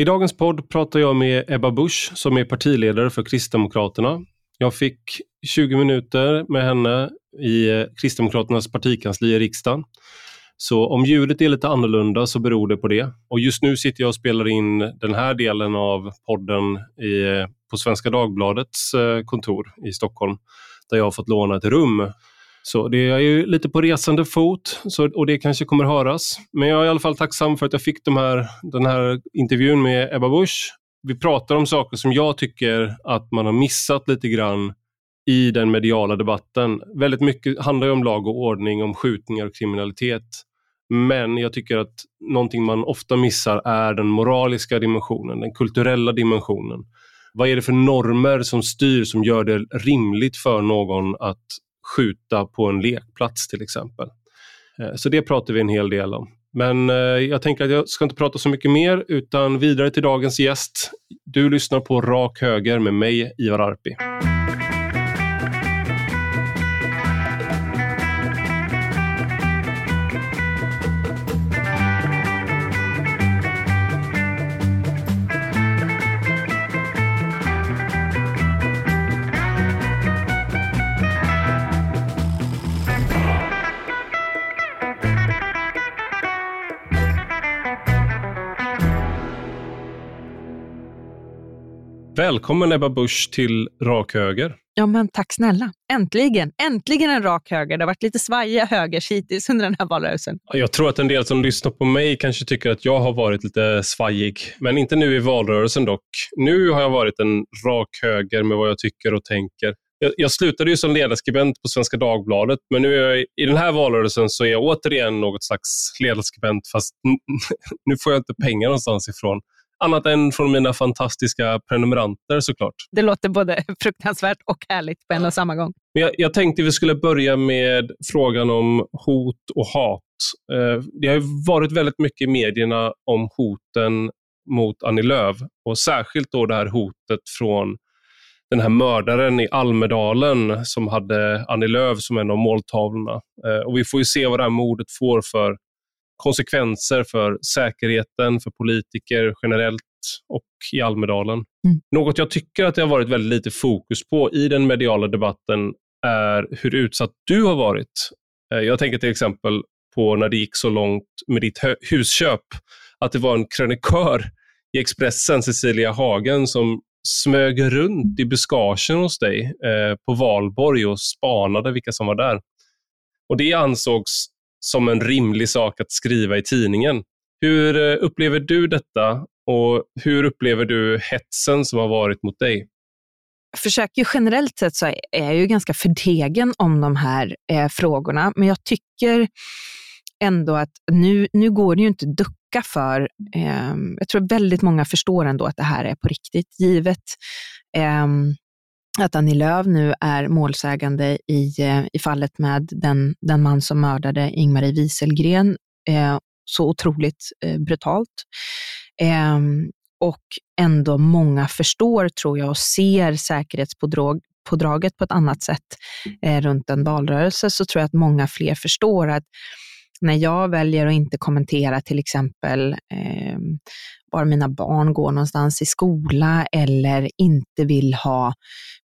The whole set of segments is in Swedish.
I dagens podd pratar jag med Ebba Busch som är partiledare för Kristdemokraterna. Jag fick 20 minuter med henne i eh, Kristdemokraternas partikansli i riksdagen. Så om ljudet är lite annorlunda så beror det på det. Och just nu sitter jag och spelar in den här delen av podden i, eh, på Svenska Dagbladets eh, kontor i Stockholm där jag har fått låna ett rum. Så det är ju lite på resande fot så, och det kanske kommer höras. Men jag är i alla fall tacksam för att jag fick de här, den här intervjun med Ebba Busch. Vi pratar om saker som jag tycker att man har missat lite grann i den mediala debatten. Väldigt mycket handlar ju om lag och ordning, om skjutningar och kriminalitet. Men jag tycker att någonting man ofta missar är den moraliska dimensionen, den kulturella dimensionen. Vad är det för normer som styr som gör det rimligt för någon att skjuta på en lekplats till exempel? Eh, så det pratar vi en hel del om. Men eh, jag tänker att jag ska inte prata så mycket mer utan vidare till dagens gäst. Du lyssnar på Rak Höger med mig, Ivar Arpi. Välkommen Ebba Busch till Rak Höger. Ja, men tack snälla. Äntligen, äntligen en rak höger. Det har varit lite svajiga högers hittills under den här valrörelsen. Jag tror att en del som lyssnar på mig kanske tycker att jag har varit lite svajig, men inte nu i valrörelsen dock. Nu har jag varit en rak höger med vad jag tycker och tänker. Jag, jag slutade ju som ledarskribent på Svenska Dagbladet, men nu jag, i den här valrörelsen så är jag återigen något slags ledarskribent, fast nu får jag inte pengar någonstans ifrån. Annat än från mina fantastiska prenumeranter såklart. Det låter både fruktansvärt och härligt på en och samma gång. Men jag, jag tänkte vi skulle börja med frågan om hot och hat. Eh, det har varit väldigt mycket i medierna om hoten mot Annie Lööf och särskilt då det här hotet från den här mördaren i Almedalen som hade Annie Lööf som en av måltavlorna. Eh, och vi får ju se vad det här mordet får för konsekvenser för säkerheten, för politiker generellt och i Almedalen. Mm. Något jag tycker att det har varit väldigt lite fokus på i den mediala debatten är hur utsatt du har varit. Eh, jag tänker till exempel på när det gick så långt med ditt husköp, att det var en krönikör i Expressen, Cecilia Hagen, som smög runt i buskagen hos dig eh, på valborg och spanade vilka som var där. Och Det ansågs som en rimlig sak att skriva i tidningen. Hur eh, upplever du detta och hur upplever du hetsen som har varit mot dig? Jag försöker generellt sett så är jag ju ganska förtegen om de här eh, frågorna, men jag tycker ändå att nu, nu går det ju inte att ducka för, eh, jag tror väldigt många förstår ändå att det här är på riktigt, givet eh, att Annie Lööf nu är målsägande i, eh, i fallet med den, den man som mördade Ingmarie Wieselgren eh, så otroligt eh, brutalt. Eh, och ändå många förstår, tror jag, och ser säkerhetspådraget på ett annat sätt eh, runt en valrörelse, så tror jag att många fler förstår att när jag väljer att inte kommentera till exempel eh, var mina barn går någonstans i skola eller inte vill ha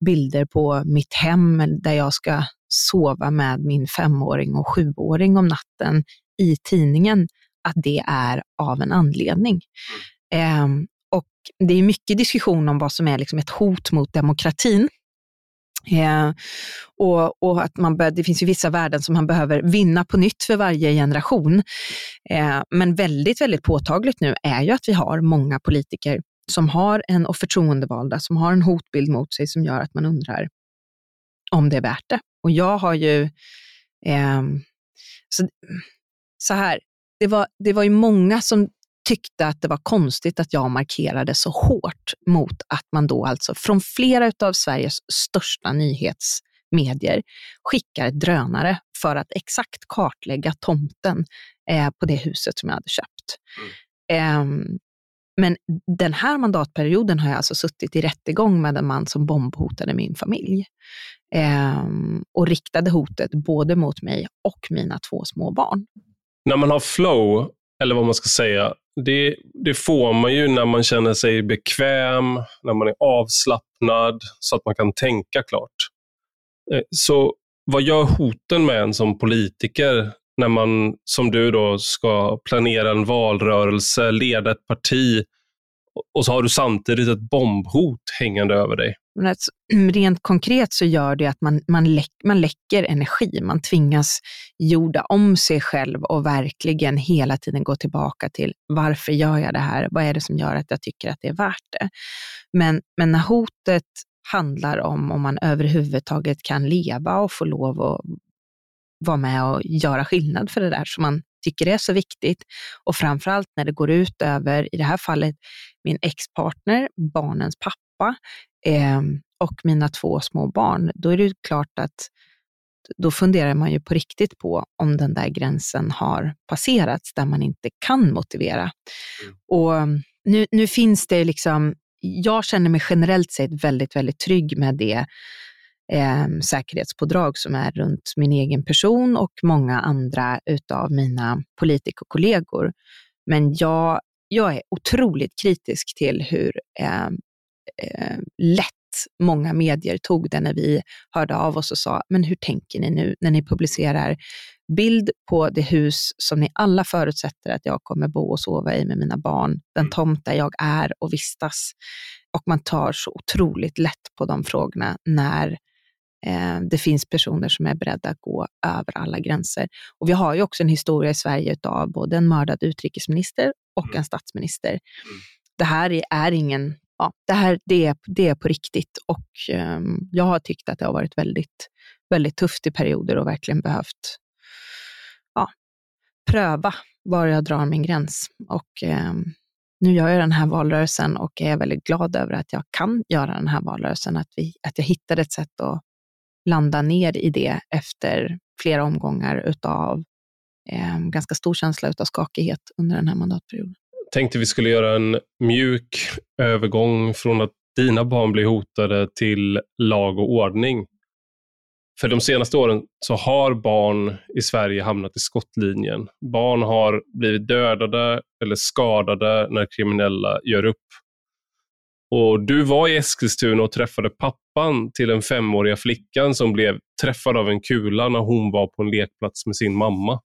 bilder på mitt hem där jag ska sova med min femåring och sjuåring om natten i tidningen, att det är av en anledning. Eh, och det är mycket diskussion om vad som är liksom ett hot mot demokratin. Eh, och, och, att man bör, det finns ju vissa värden som man behöver vinna på nytt för varje generation. Eh, men väldigt, väldigt påtagligt nu är ju att vi har många politiker som har en, och förtroendevalda som har en hotbild mot sig som gör att man undrar om det är värt det. Och jag har ju, eh, så, så här, det var, det var ju många som tyckte att det var konstigt att jag markerade så hårt mot att man då alltså från flera av Sveriges största nyhetsmedier skickar drönare för att exakt kartlägga tomten eh, på det huset som jag hade köpt. Mm. Eh, men den här mandatperioden har jag alltså suttit i rättegång med en man som bombhotade min familj. Eh, och riktade hotet både mot mig och mina två små barn. När man har flow eller vad man ska säga, det, det får man ju när man känner sig bekväm, när man är avslappnad, så att man kan tänka klart. Eh, så vad gör hoten med en som politiker när man, som du då, ska planera en valrörelse, leda ett parti och så har du samtidigt ett bombhot hängande över dig? Men mm, rent konkret så gör det att man, man, läck, man läcker energi. Man tvingas jorda om sig själv och verkligen hela tiden gå tillbaka till varför gör jag det här? Vad är det som gör att jag tycker att det är värt det? Men, men när hotet handlar om om man överhuvudtaget kan leva och få lov att vara med och göra skillnad för det där som man tycker är så viktigt. Och framförallt när det går ut över, i det här fallet, min ex-partner, barnens pappa eh, och mina två små barn. Då är det klart att då funderar man ju på riktigt på om den där gränsen har passerats där man inte kan motivera. Mm. Och nu, nu finns det liksom, jag känner mig generellt sett väldigt, väldigt trygg med det eh, säkerhetspådrag som är runt min egen person och många andra utav mina politikerkollegor. Men jag, jag är otroligt kritisk till hur eh, eh, lätt många medier tog det när vi hörde av oss och sa, men hur tänker ni nu när ni publicerar bild på det hus som ni alla förutsätter att jag kommer bo och sova i med mina barn, den tomt där jag är och vistas. Och man tar så otroligt lätt på de frågorna när Eh, det finns personer som är beredda att gå över alla gränser. Och vi har ju också en historia i Sverige av både en mördad utrikesminister och mm. en statsminister. Mm. Det här är ingen, ja, det här det är, det är på riktigt och um, jag har tyckt att det har varit väldigt, väldigt tufft i perioder och verkligen behövt ja, pröva var jag drar min gräns. Och um, nu gör jag den här valrörelsen och är väldigt glad över att jag kan göra den här valrörelsen, att, vi, att jag hittade ett sätt att landa ner i det efter flera omgångar utav eh, ganska stor känsla utav skakighet under den här mandatperioden. Tänkte vi skulle göra en mjuk övergång från att dina barn blir hotade till lag och ordning. För de senaste åren så har barn i Sverige hamnat i skottlinjen. Barn har blivit dödade eller skadade när kriminella gör upp. Och Du var i Eskilstuna och träffade pappan till den femåriga flickan som blev träffad av en kula när hon var på en lekplats med sin mamma.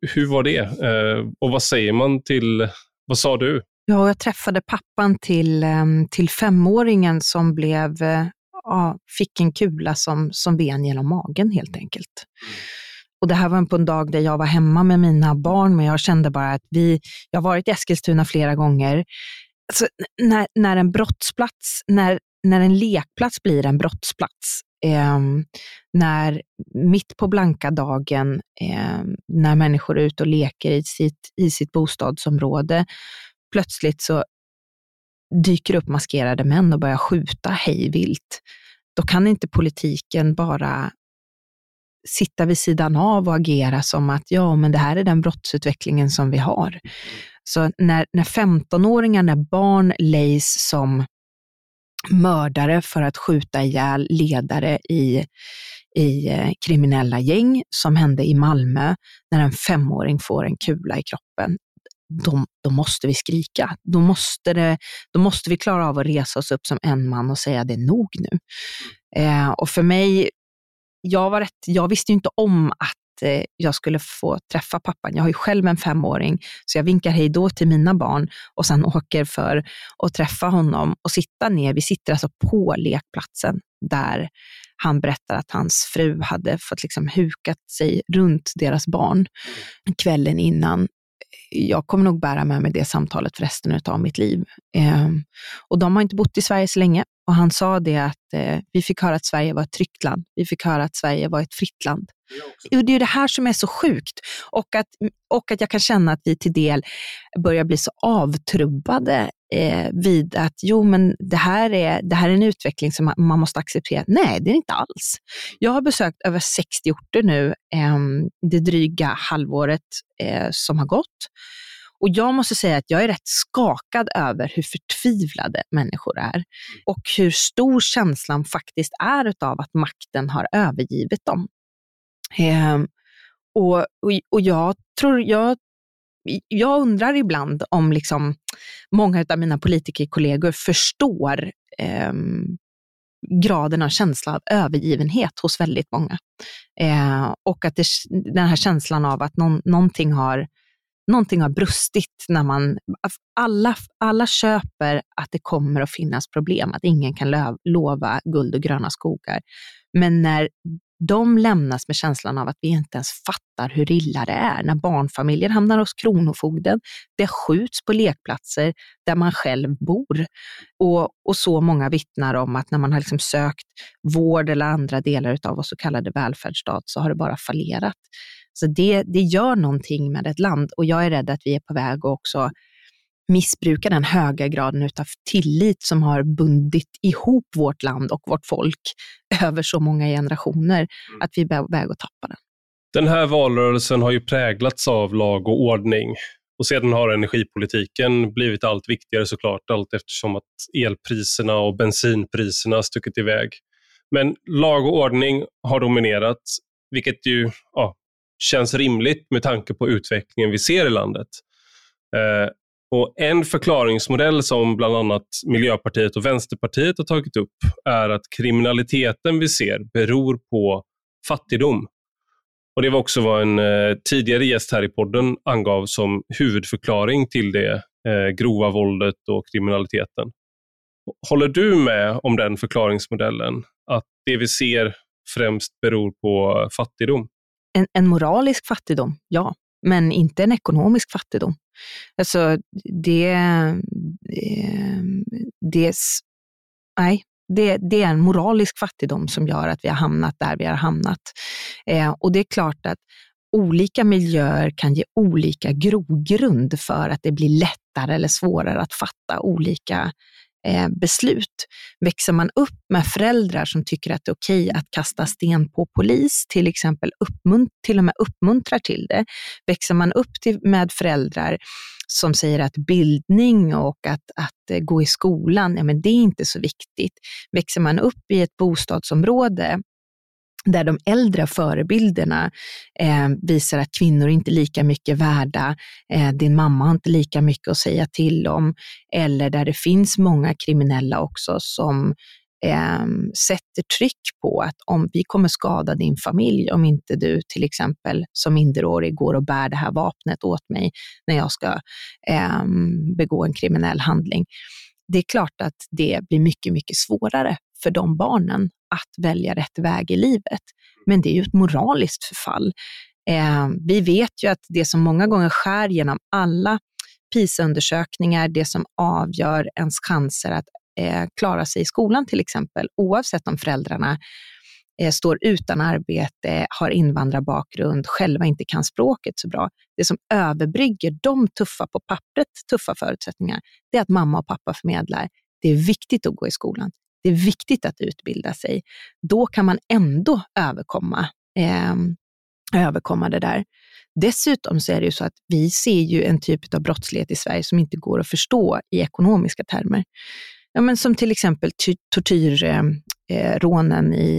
Hur, var det? Eh, och vad säger man till, vad sa du? Ja, jag träffade pappan till, ehm, till femåringen som blev, eh, ja, fick en kula som, som ben genom magen helt enkelt. Mm. Och det här var på en dag där jag var hemma med mina barn, men jag kände bara att vi, jag har varit i Eskilstuna flera gånger alltså, när, när en brottsplats, när, när en lekplats blir en brottsplats, eh, när mitt på blanka dagen, eh, när människor är ute och leker i sitt, i sitt bostadsområde, plötsligt så dyker upp maskerade män och börjar skjuta hejvilt. Då kan inte politiken bara sitta vid sidan av och agera som att ja, men det här är den brottsutvecklingen som vi har. Så när, när 15-åringar, när barn lejs som mördare för att skjuta ihjäl ledare i, i eh, kriminella gäng, som hände i Malmö, när en femåring får en kula i kroppen, då, då måste vi skrika. Då måste, det, då måste vi klara av att resa oss upp som en man och säga det är nog nu. Eh, och för mig, jag, var rätt, jag visste inte om att Eh, jag skulle få träffa pappan. Jag har ju själv en femåring, så jag vinkar hej då till mina barn och sen åker för att träffa honom och sitta ner. Vi sitter alltså på lekplatsen där han berättar att hans fru hade fått liksom hukat sig runt deras barn kvällen innan. Jag kommer nog bära med mig det samtalet för resten av mitt liv. Eh, och de har inte bott i Sverige så länge. Och han sa det att eh, vi fick höra att Sverige var ett tryggt land. Vi fick höra att Sverige var ett fritt land. Det är, det är det här som är så sjukt. Och att, och att jag kan känna att vi till del börjar bli så avtrubbade eh, vid att jo, men det här, är, det här är en utveckling som man, man måste acceptera. Nej, det är det inte alls. Jag har besökt över 60 orter nu eh, det dryga halvåret eh, som har gått. Och jag måste säga att jag är rätt skakad över hur förtvivlade människor är och hur stor känslan faktiskt är av att makten har övergivit dem. Eh, och, och, och jag, tror, jag jag undrar ibland om liksom många av mina politikerkollegor förstår eh, graden av känsla av övergivenhet hos väldigt många. Eh, och att det, den här känslan av att någon, någonting, har, någonting har brustit när man, alltså alla, alla köper att det kommer att finnas problem, att ingen kan löv, lova guld och gröna skogar. Men när de lämnas med känslan av att vi inte ens fattar hur illa det är. När barnfamiljer hamnar hos Kronofogden, det skjuts på lekplatser där man själv bor. Och, och så många vittnar om att när man har liksom sökt vård eller andra delar av vår så kallade välfärdsstat så har det bara fallerat. Så det, det gör någonting med ett land och jag är rädd att vi är på väg att också missbruka den höga graden av tillit som har bundit ihop vårt land och vårt folk över så många generationer, mm. att vi är på väg att tappa den. Den här valrörelsen har ju präglats av lag och ordning. Och sedan har energipolitiken blivit allt viktigare såklart, allt eftersom att elpriserna och bensinpriserna stuckit iväg. Men lag och ordning har dominerat, vilket ju ja, känns rimligt med tanke på utvecklingen vi ser i landet. Eh, och En förklaringsmodell som bland annat Miljöpartiet och Vänsterpartiet har tagit upp är att kriminaliteten vi ser beror på fattigdom. Och Det var också vad en eh, tidigare gäst här i podden angav som huvudförklaring till det eh, grova våldet och kriminaliteten. Håller du med om den förklaringsmodellen? Att det vi ser främst beror på fattigdom? En, en moralisk fattigdom, ja men inte en ekonomisk fattigdom. Alltså det, ehm, det, nej, det, det, är en moralisk fattigdom som gör att vi har hamnat där vi har hamnat. Eh, och det är klart att olika miljöer kan ge olika grogrund för att det blir lättare eller svårare att fatta olika Eh, beslut. Växer man upp med föräldrar som tycker att det är okej att kasta sten på polis, till exempel uppmunt till och med uppmuntrar till det. Växer man upp till, med föräldrar som säger att bildning och att, att eh, gå i skolan, ja, men det är inte så viktigt. Växer man upp i ett bostadsområde där de äldre förebilderna eh, visar att kvinnor inte är lika mycket värda, eh, din mamma har inte lika mycket att säga till om, eller där det finns många kriminella också som eh, sätter tryck på att om vi kommer skada din familj, om inte du till exempel som minderårig går och bär det här vapnet åt mig när jag ska eh, begå en kriminell handling. Det är klart att det blir mycket, mycket svårare för de barnen att välja rätt väg i livet. Men det är ju ett moraliskt förfall. Eh, vi vet ju att det som många gånger skär genom alla PISA-undersökningar, det som avgör ens chanser att eh, klara sig i skolan till exempel, oavsett om föräldrarna eh, står utan arbete, har invandrarbakgrund, själva inte kan språket så bra. Det som överbrygger de tuffa, på pappret tuffa förutsättningar, det är att mamma och pappa förmedlar, det är viktigt att gå i skolan. Det är viktigt att utbilda sig. Då kan man ändå överkomma, eh, överkomma det där. Dessutom så är det ju så att vi ser ju en typ av brottslighet i Sverige som inte går att förstå i ekonomiska termer. Ja, men som till exempel tortyr... Ehm, eh,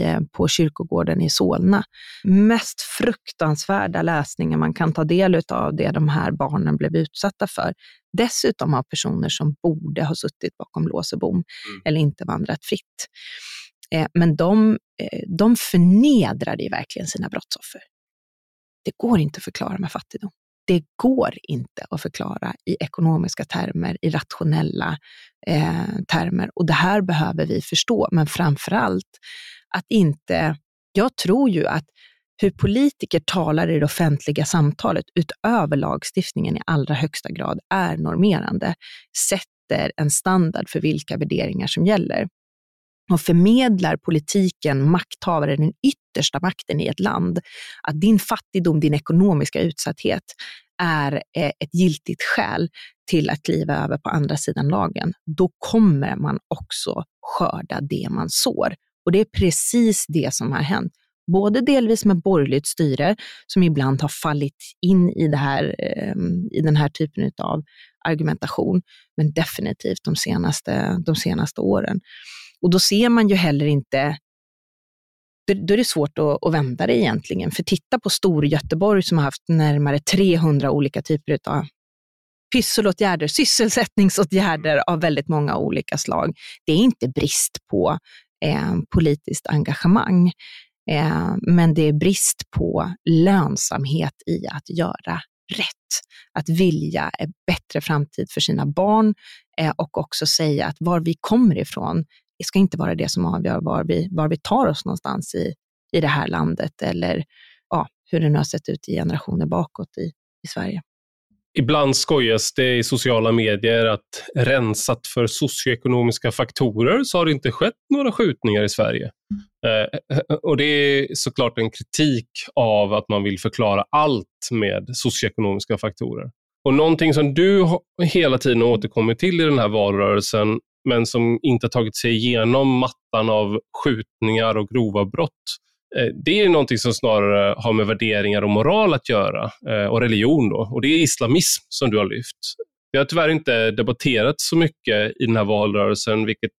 eh, på kyrkogården i Solna. Mest fruktansvärda läsningen man kan ta del av det de här barnen blev utsatta för. Dessutom av personer som borde ha suttit bakom lås och bom mm. eller inte vandrat fritt. Eh, men de, eh, de förnedrade ju verkligen sina brottsoffer. Det går inte att förklara med fattigdom det går inte att förklara i ekonomiska termer, i rationella eh, termer. Och det här behöver vi förstå, men framför allt att inte... Jag tror ju att hur politiker talar i det offentliga samtalet utöver lagstiftningen i allra högsta grad är normerande, sätter en standard för vilka värderingar som gäller och förmedlar politiken, makthavare, den yttersta makten i ett land, att din fattigdom, din ekonomiska utsatthet är eh, ett giltigt skäl till att kliva över på andra sidan lagen, då kommer man också skörda det man sår. Och det är precis det som har hänt. Både delvis med borgerligt styre, som ibland har fallit in i, det här, ehm, i den här typen av argumentation, men definitivt de senaste, de senaste åren. Och då ser man ju heller inte då är det svårt att, vända det egentligen. För titta på Stor-Göteborg som har haft närmare 300 olika typer av pysselåtgärder, sysselsättningsåtgärder av väldigt många olika slag. Det är inte brist på eh, politiskt engagemang, eh, men det är brist på lönsamhet i att göra rätt. Att vilja en bättre framtid för sina barn eh, och också säga att var vi kommer ifrån det ska inte vara det som avgör var vi, var vi tar oss någonstans i, i det här landet eller ja, hur det nu har sett ut i generationer bakåt i, i Sverige. Ibland skojas det i sociala medier att rensat för socioekonomiska faktorer så har det inte skett några skjutningar i Sverige. Eh, och Det är såklart en kritik av att man vill förklara allt med socioekonomiska faktorer. Och Någonting som du hela tiden återkommit till i den här valrörelsen, men som inte tagit sig igenom mattan av skjutningar och grova brott, eh, det är någonting som snarare har med värderingar och moral att göra eh, och religion. Då. Och Det är islamism som du har lyft. Vi har tyvärr inte debatterat så mycket i den här valrörelsen, vilket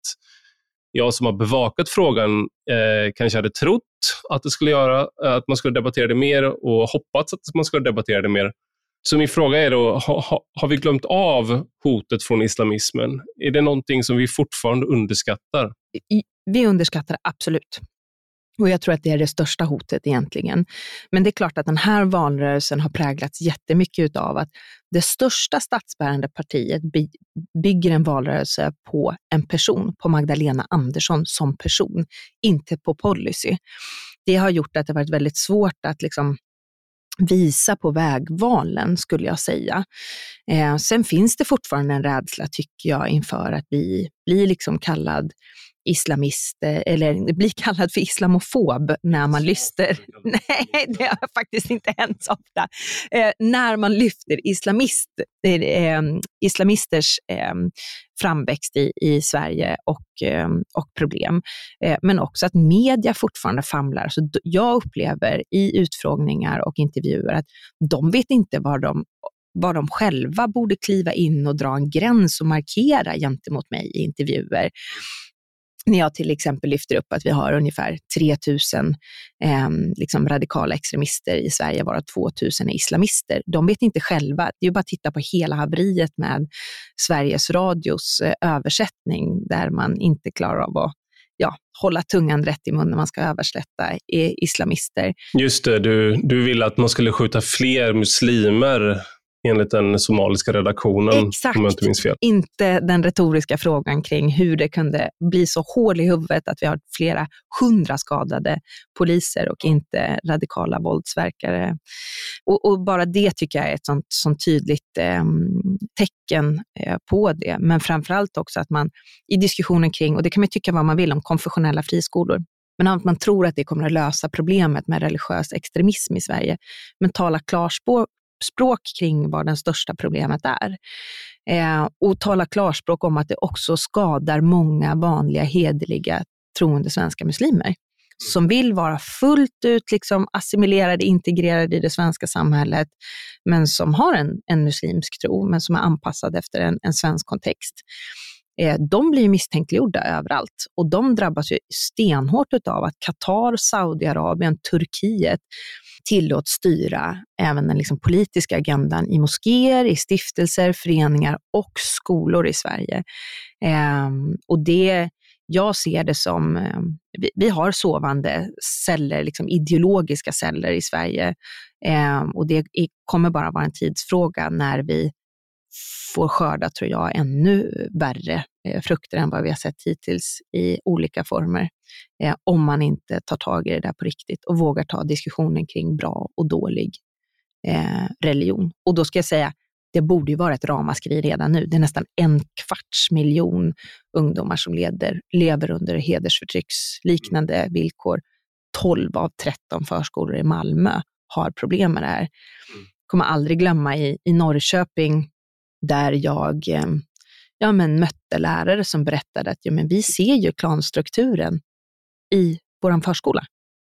jag som har bevakat frågan eh, kanske hade trott att det skulle göra, att man skulle debattera det mer och hoppats att man skulle debattera det mer. Så min fråga är då, ha, har vi glömt av hotet från islamismen? Är det någonting som vi fortfarande underskattar? Vi underskattar absolut. Och jag tror att det är det största hotet egentligen. Men det är klart att den här valrörelsen har präglats jättemycket av att det största statsbärande partiet bygger en valrörelse på en person, på Magdalena Andersson som person, inte på policy. Det har gjort att det varit väldigt svårt att liksom visa på vägvalen, skulle jag säga. Eh, sen finns det fortfarande en rädsla, tycker jag, inför att vi blir liksom kallad islamist, eller blir kallad för islamofob när man lyfter, nej det har faktiskt inte hänt så ofta, eh, när man lyfter islamist, eh, islamisters eh, framväxt i, i Sverige och, eh, och problem. Eh, men också att media fortfarande famlar. Så jag upplever i utfrågningar och intervjuer att de vet inte var de var de själva borde kliva in och dra en gräns och markera gentemot mig i intervjuer när jag till exempel lyfter upp att vi har ungefär 3000 eh, liksom radikala extremister i Sverige, varav 2000 är islamister. De vet inte själva. Det är bara att titta på hela haveriet med Sveriges Radios eh, översättning, där man inte klarar av att ja, hålla tungan rätt i mun när man ska översätta islamister. Just det, du, du ville att man skulle skjuta fler muslimer enligt den somaliska redaktionen, Exakt. om jag inte minns fel. Inte den retoriska frågan kring hur det kunde bli så hål i huvudet att vi har flera hundra skadade poliser och inte radikala våldsverkare. Och, och bara det tycker jag är ett sånt, sånt tydligt eh, tecken eh, på det. Men framförallt också att man i diskussionen kring, och det kan man tycka vad man vill om konfessionella friskolor, men att man tror att det kommer att lösa problemet med religiös extremism i Sverige. Men tala klarspråk språk kring vad det största problemet är. Eh, och tala klarspråk om att det också skadar många vanliga hederliga troende svenska muslimer som vill vara fullt ut liksom assimilerade, integrerade i det svenska samhället, men som har en, en muslimsk tro, men som är anpassad efter en, en svensk kontext. Eh, de blir misstänkliggjorda överallt och de drabbas ju stenhårt av att Qatar, Saudiarabien, Turkiet tillåts styra även den liksom politiska agendan i moskéer, i stiftelser, föreningar och skolor i Sverige. Eh, och det, jag ser det som, eh, vi, vi, har sovande celler, liksom ideologiska celler i Sverige eh, och det är, kommer bara vara en tidsfråga när vi får skörda, tror jag, ännu värre frukter än vad vi har sett hittills i olika former. Eh, om man inte tar tag i det där på riktigt och vågar ta diskussionen kring bra och dålig eh, religion. Och då ska jag säga, det borde ju vara ett ramaskri redan nu. Det är nästan en kvarts miljon ungdomar som leder, lever under hedersförtrycksliknande villkor. 12 av 13 förskolor i Malmö har problem med det här. Jag mm. kommer aldrig glömma i, i Norrköping där jag eh, ja, men mötte lärare som berättade att ja, men vi ser ju klanstrukturen i vår förskola.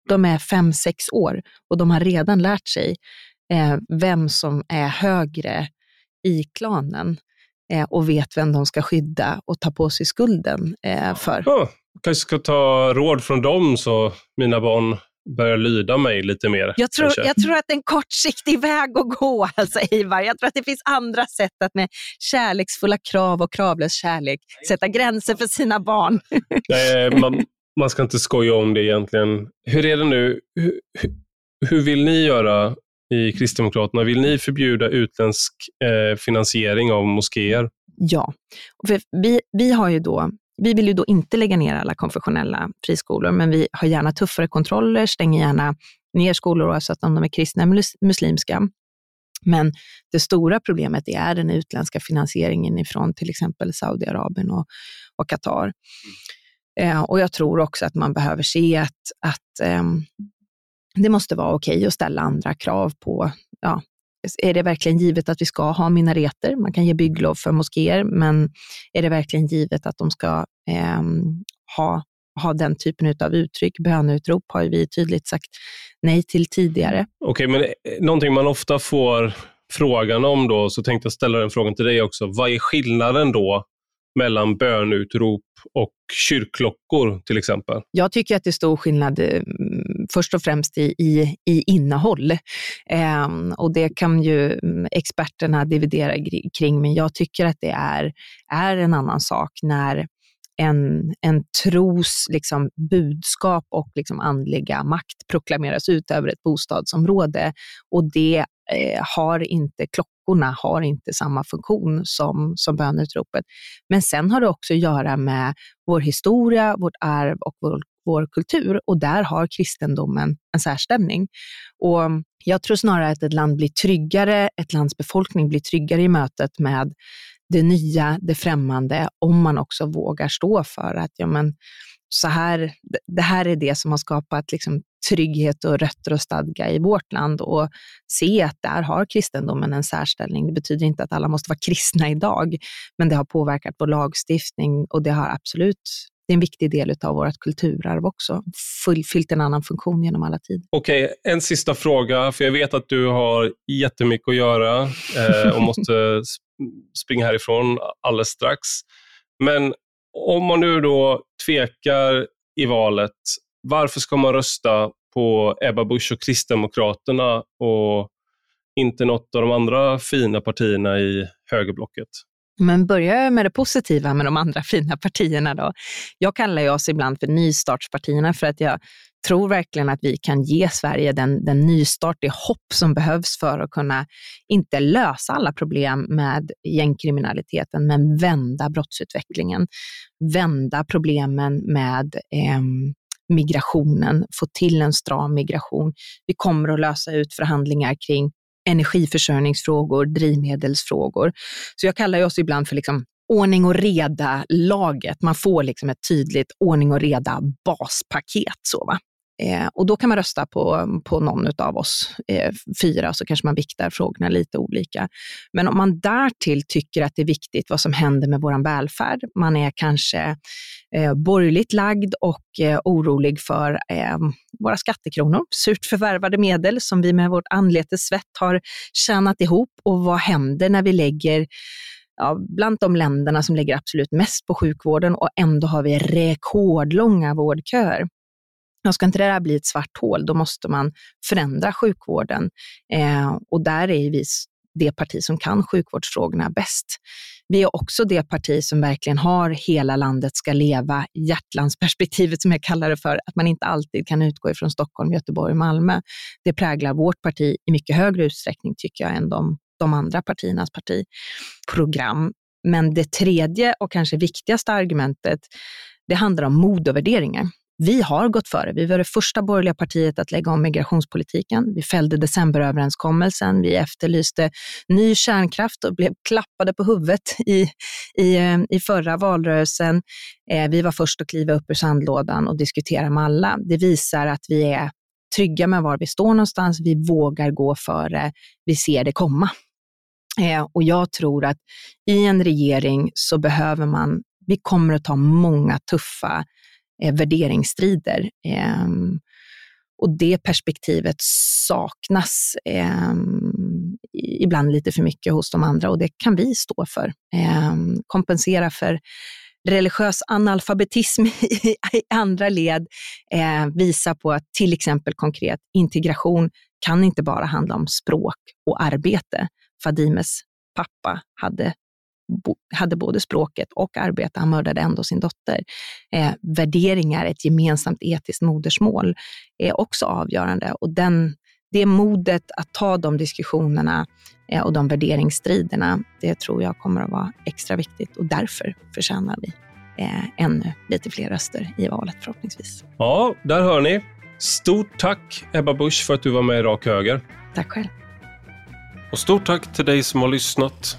De är fem, sex år och de har redan lärt sig eh, vem som är högre i klanen eh, och vet vem de ska skydda och ta på sig skulden eh, för. Ja, kanske ska ta råd från dem så mina barn börja lyda mig lite mer. Jag tror, jag tror att det är en kortsiktig väg att gå, alltså Ivar. Jag tror att det finns andra sätt att med kärleksfulla krav och kravlös kärlek sätta gränser för sina barn. Nej, man, man ska inte skoja om det egentligen. Hur är det nu? Hur, hur vill ni göra i Kristdemokraterna? Vill ni förbjuda utländsk eh, finansiering av moskéer? Ja, vi, vi har ju då vi vill ju då inte lägga ner alla konfessionella friskolor, men vi har gärna tuffare kontroller, stänger gärna ner skolor oavsett om de är kristna eller muslimska. Men det stora problemet är den utländska finansieringen ifrån till exempel Saudiarabien och, och Qatar. Mm. Eh, och jag tror också att man behöver se att, att eh, det måste vara okej okay att ställa andra krav på ja, är det verkligen givet att vi ska ha minareter? Man kan ge bygglov för moskéer, men är det verkligen givet att de ska eh, ha, ha den typen av uttryck? Böneutrop har vi tydligt sagt nej till tidigare. Okej, okay, men eh, någonting man ofta får frågan om då, så tänkte jag ställa den frågan till dig också. Vad är skillnaden då mellan bönutrop och kyrkklockor till exempel? Jag tycker att det är stor skillnad eh, först och främst i, i, i innehåll. Eh, och det kan ju mm, experterna dividera kring, men jag tycker att det är, är en annan sak när en, en tros liksom, budskap och liksom, andliga makt proklameras ut över ett bostadsområde och det eh, har inte klockorna har inte samma funktion som, som bönutropet. Men sen har det också att göra med vår historia, vårt arv och vår, vår kultur och där har kristendomen en särställning. Och jag tror snarare att ett land blir tryggare, ett lands befolkning blir tryggare i mötet med det nya, det främmande, om man också vågar stå för att ja, men, så här, det här är det som har skapat liksom, trygghet och rötter och stadga i vårt land och se att där har kristendomen en särställning. Det betyder inte att alla måste vara kristna idag, men det har påverkat vår lagstiftning och det har absolut det är en viktig del av vårt kulturarv också, fyllt en annan funktion genom alla tider. Okej, okay, en sista fråga, för jag vet att du har jättemycket att göra eh, och måste springa härifrån alldeles strax. Men om man nu då tvekar i valet, varför ska man rösta på Ebba Busch och Kristdemokraterna och inte något av de andra fina partierna i högerblocket? Men börja med det positiva med de andra fina partierna då. Jag kallar ju oss ibland för nystartspartierna för att jag tror verkligen att vi kan ge Sverige den, den nystart, det hopp som behövs för att kunna, inte lösa alla problem med gängkriminaliteten, men vända brottsutvecklingen. Vända problemen med eh, migrationen, få till en stram migration. Vi kommer att lösa ut förhandlingar kring energiförsörjningsfrågor, drivmedelsfrågor. Så jag kallar oss ibland för liksom ordning och reda-laget. Man får liksom ett tydligt ordning och reda baspaket. Så, va? Eh, och då kan man rösta på, på någon av oss eh, fyra, så kanske man viktar frågorna lite olika. Men om man därtill tycker att det är viktigt vad som händer med vår välfärd, man är kanske eh, borgerligt lagd och eh, orolig för eh, våra skattekronor, surt förvärvade medel som vi med vårt anletes svett har tjänat ihop och vad händer när vi lägger ja, bland de länderna som lägger absolut mest på sjukvården och ändå har vi rekordlånga vårdköer. Och ska inte det här bli ett svart hål, då måste man förändra sjukvården. Eh, och där är vi det parti som kan sjukvårdsfrågorna bäst. Vi är också det parti som verkligen har hela landet ska leva, hjärtlandsperspektivet som jag kallar det för, att man inte alltid kan utgå ifrån Stockholm, Göteborg och Malmö. Det präglar vårt parti i mycket högre utsträckning tycker jag än de, de andra partiernas partiprogram. Men det tredje och kanske viktigaste argumentet, det handlar om mod och värderingar. Vi har gått före. Vi var det första borgerliga partiet att lägga om migrationspolitiken. Vi fällde decemberöverenskommelsen. Vi efterlyste ny kärnkraft och blev klappade på huvudet i, i, eh, i förra valrörelsen. Eh, vi var först att kliva upp ur sandlådan och diskutera med alla. Det visar att vi är trygga med var vi står någonstans. Vi vågar gå före. Vi ser det komma. Eh, och jag tror att i en regering så behöver man, vi kommer att ta många tuffa eh, värderingsstrider. Eh, och det perspektivet saknas eh, ibland lite för mycket hos de andra och det kan vi stå för. Eh, kompensera för religiös analfabetism i, i andra led eh, visa på att till exempel konkret integration kan inte bara handla om språk och arbete. Fadimes pappa hade hade både språket och arbete, han mördade ändå sin dotter. Eh, värderingar, ett gemensamt etiskt modersmål är också avgörande och den, det modet att ta de diskussionerna eh, och de värderingsstriderna, det tror jag kommer att vara extra viktigt och därför förtjänar vi eh, ännu lite fler röster i valet förhoppningsvis. Ja, där hör ni. Stort tack Ebba Busch för att du var med i Rak Höger. Tack själv. Och stort tack till dig som har lyssnat.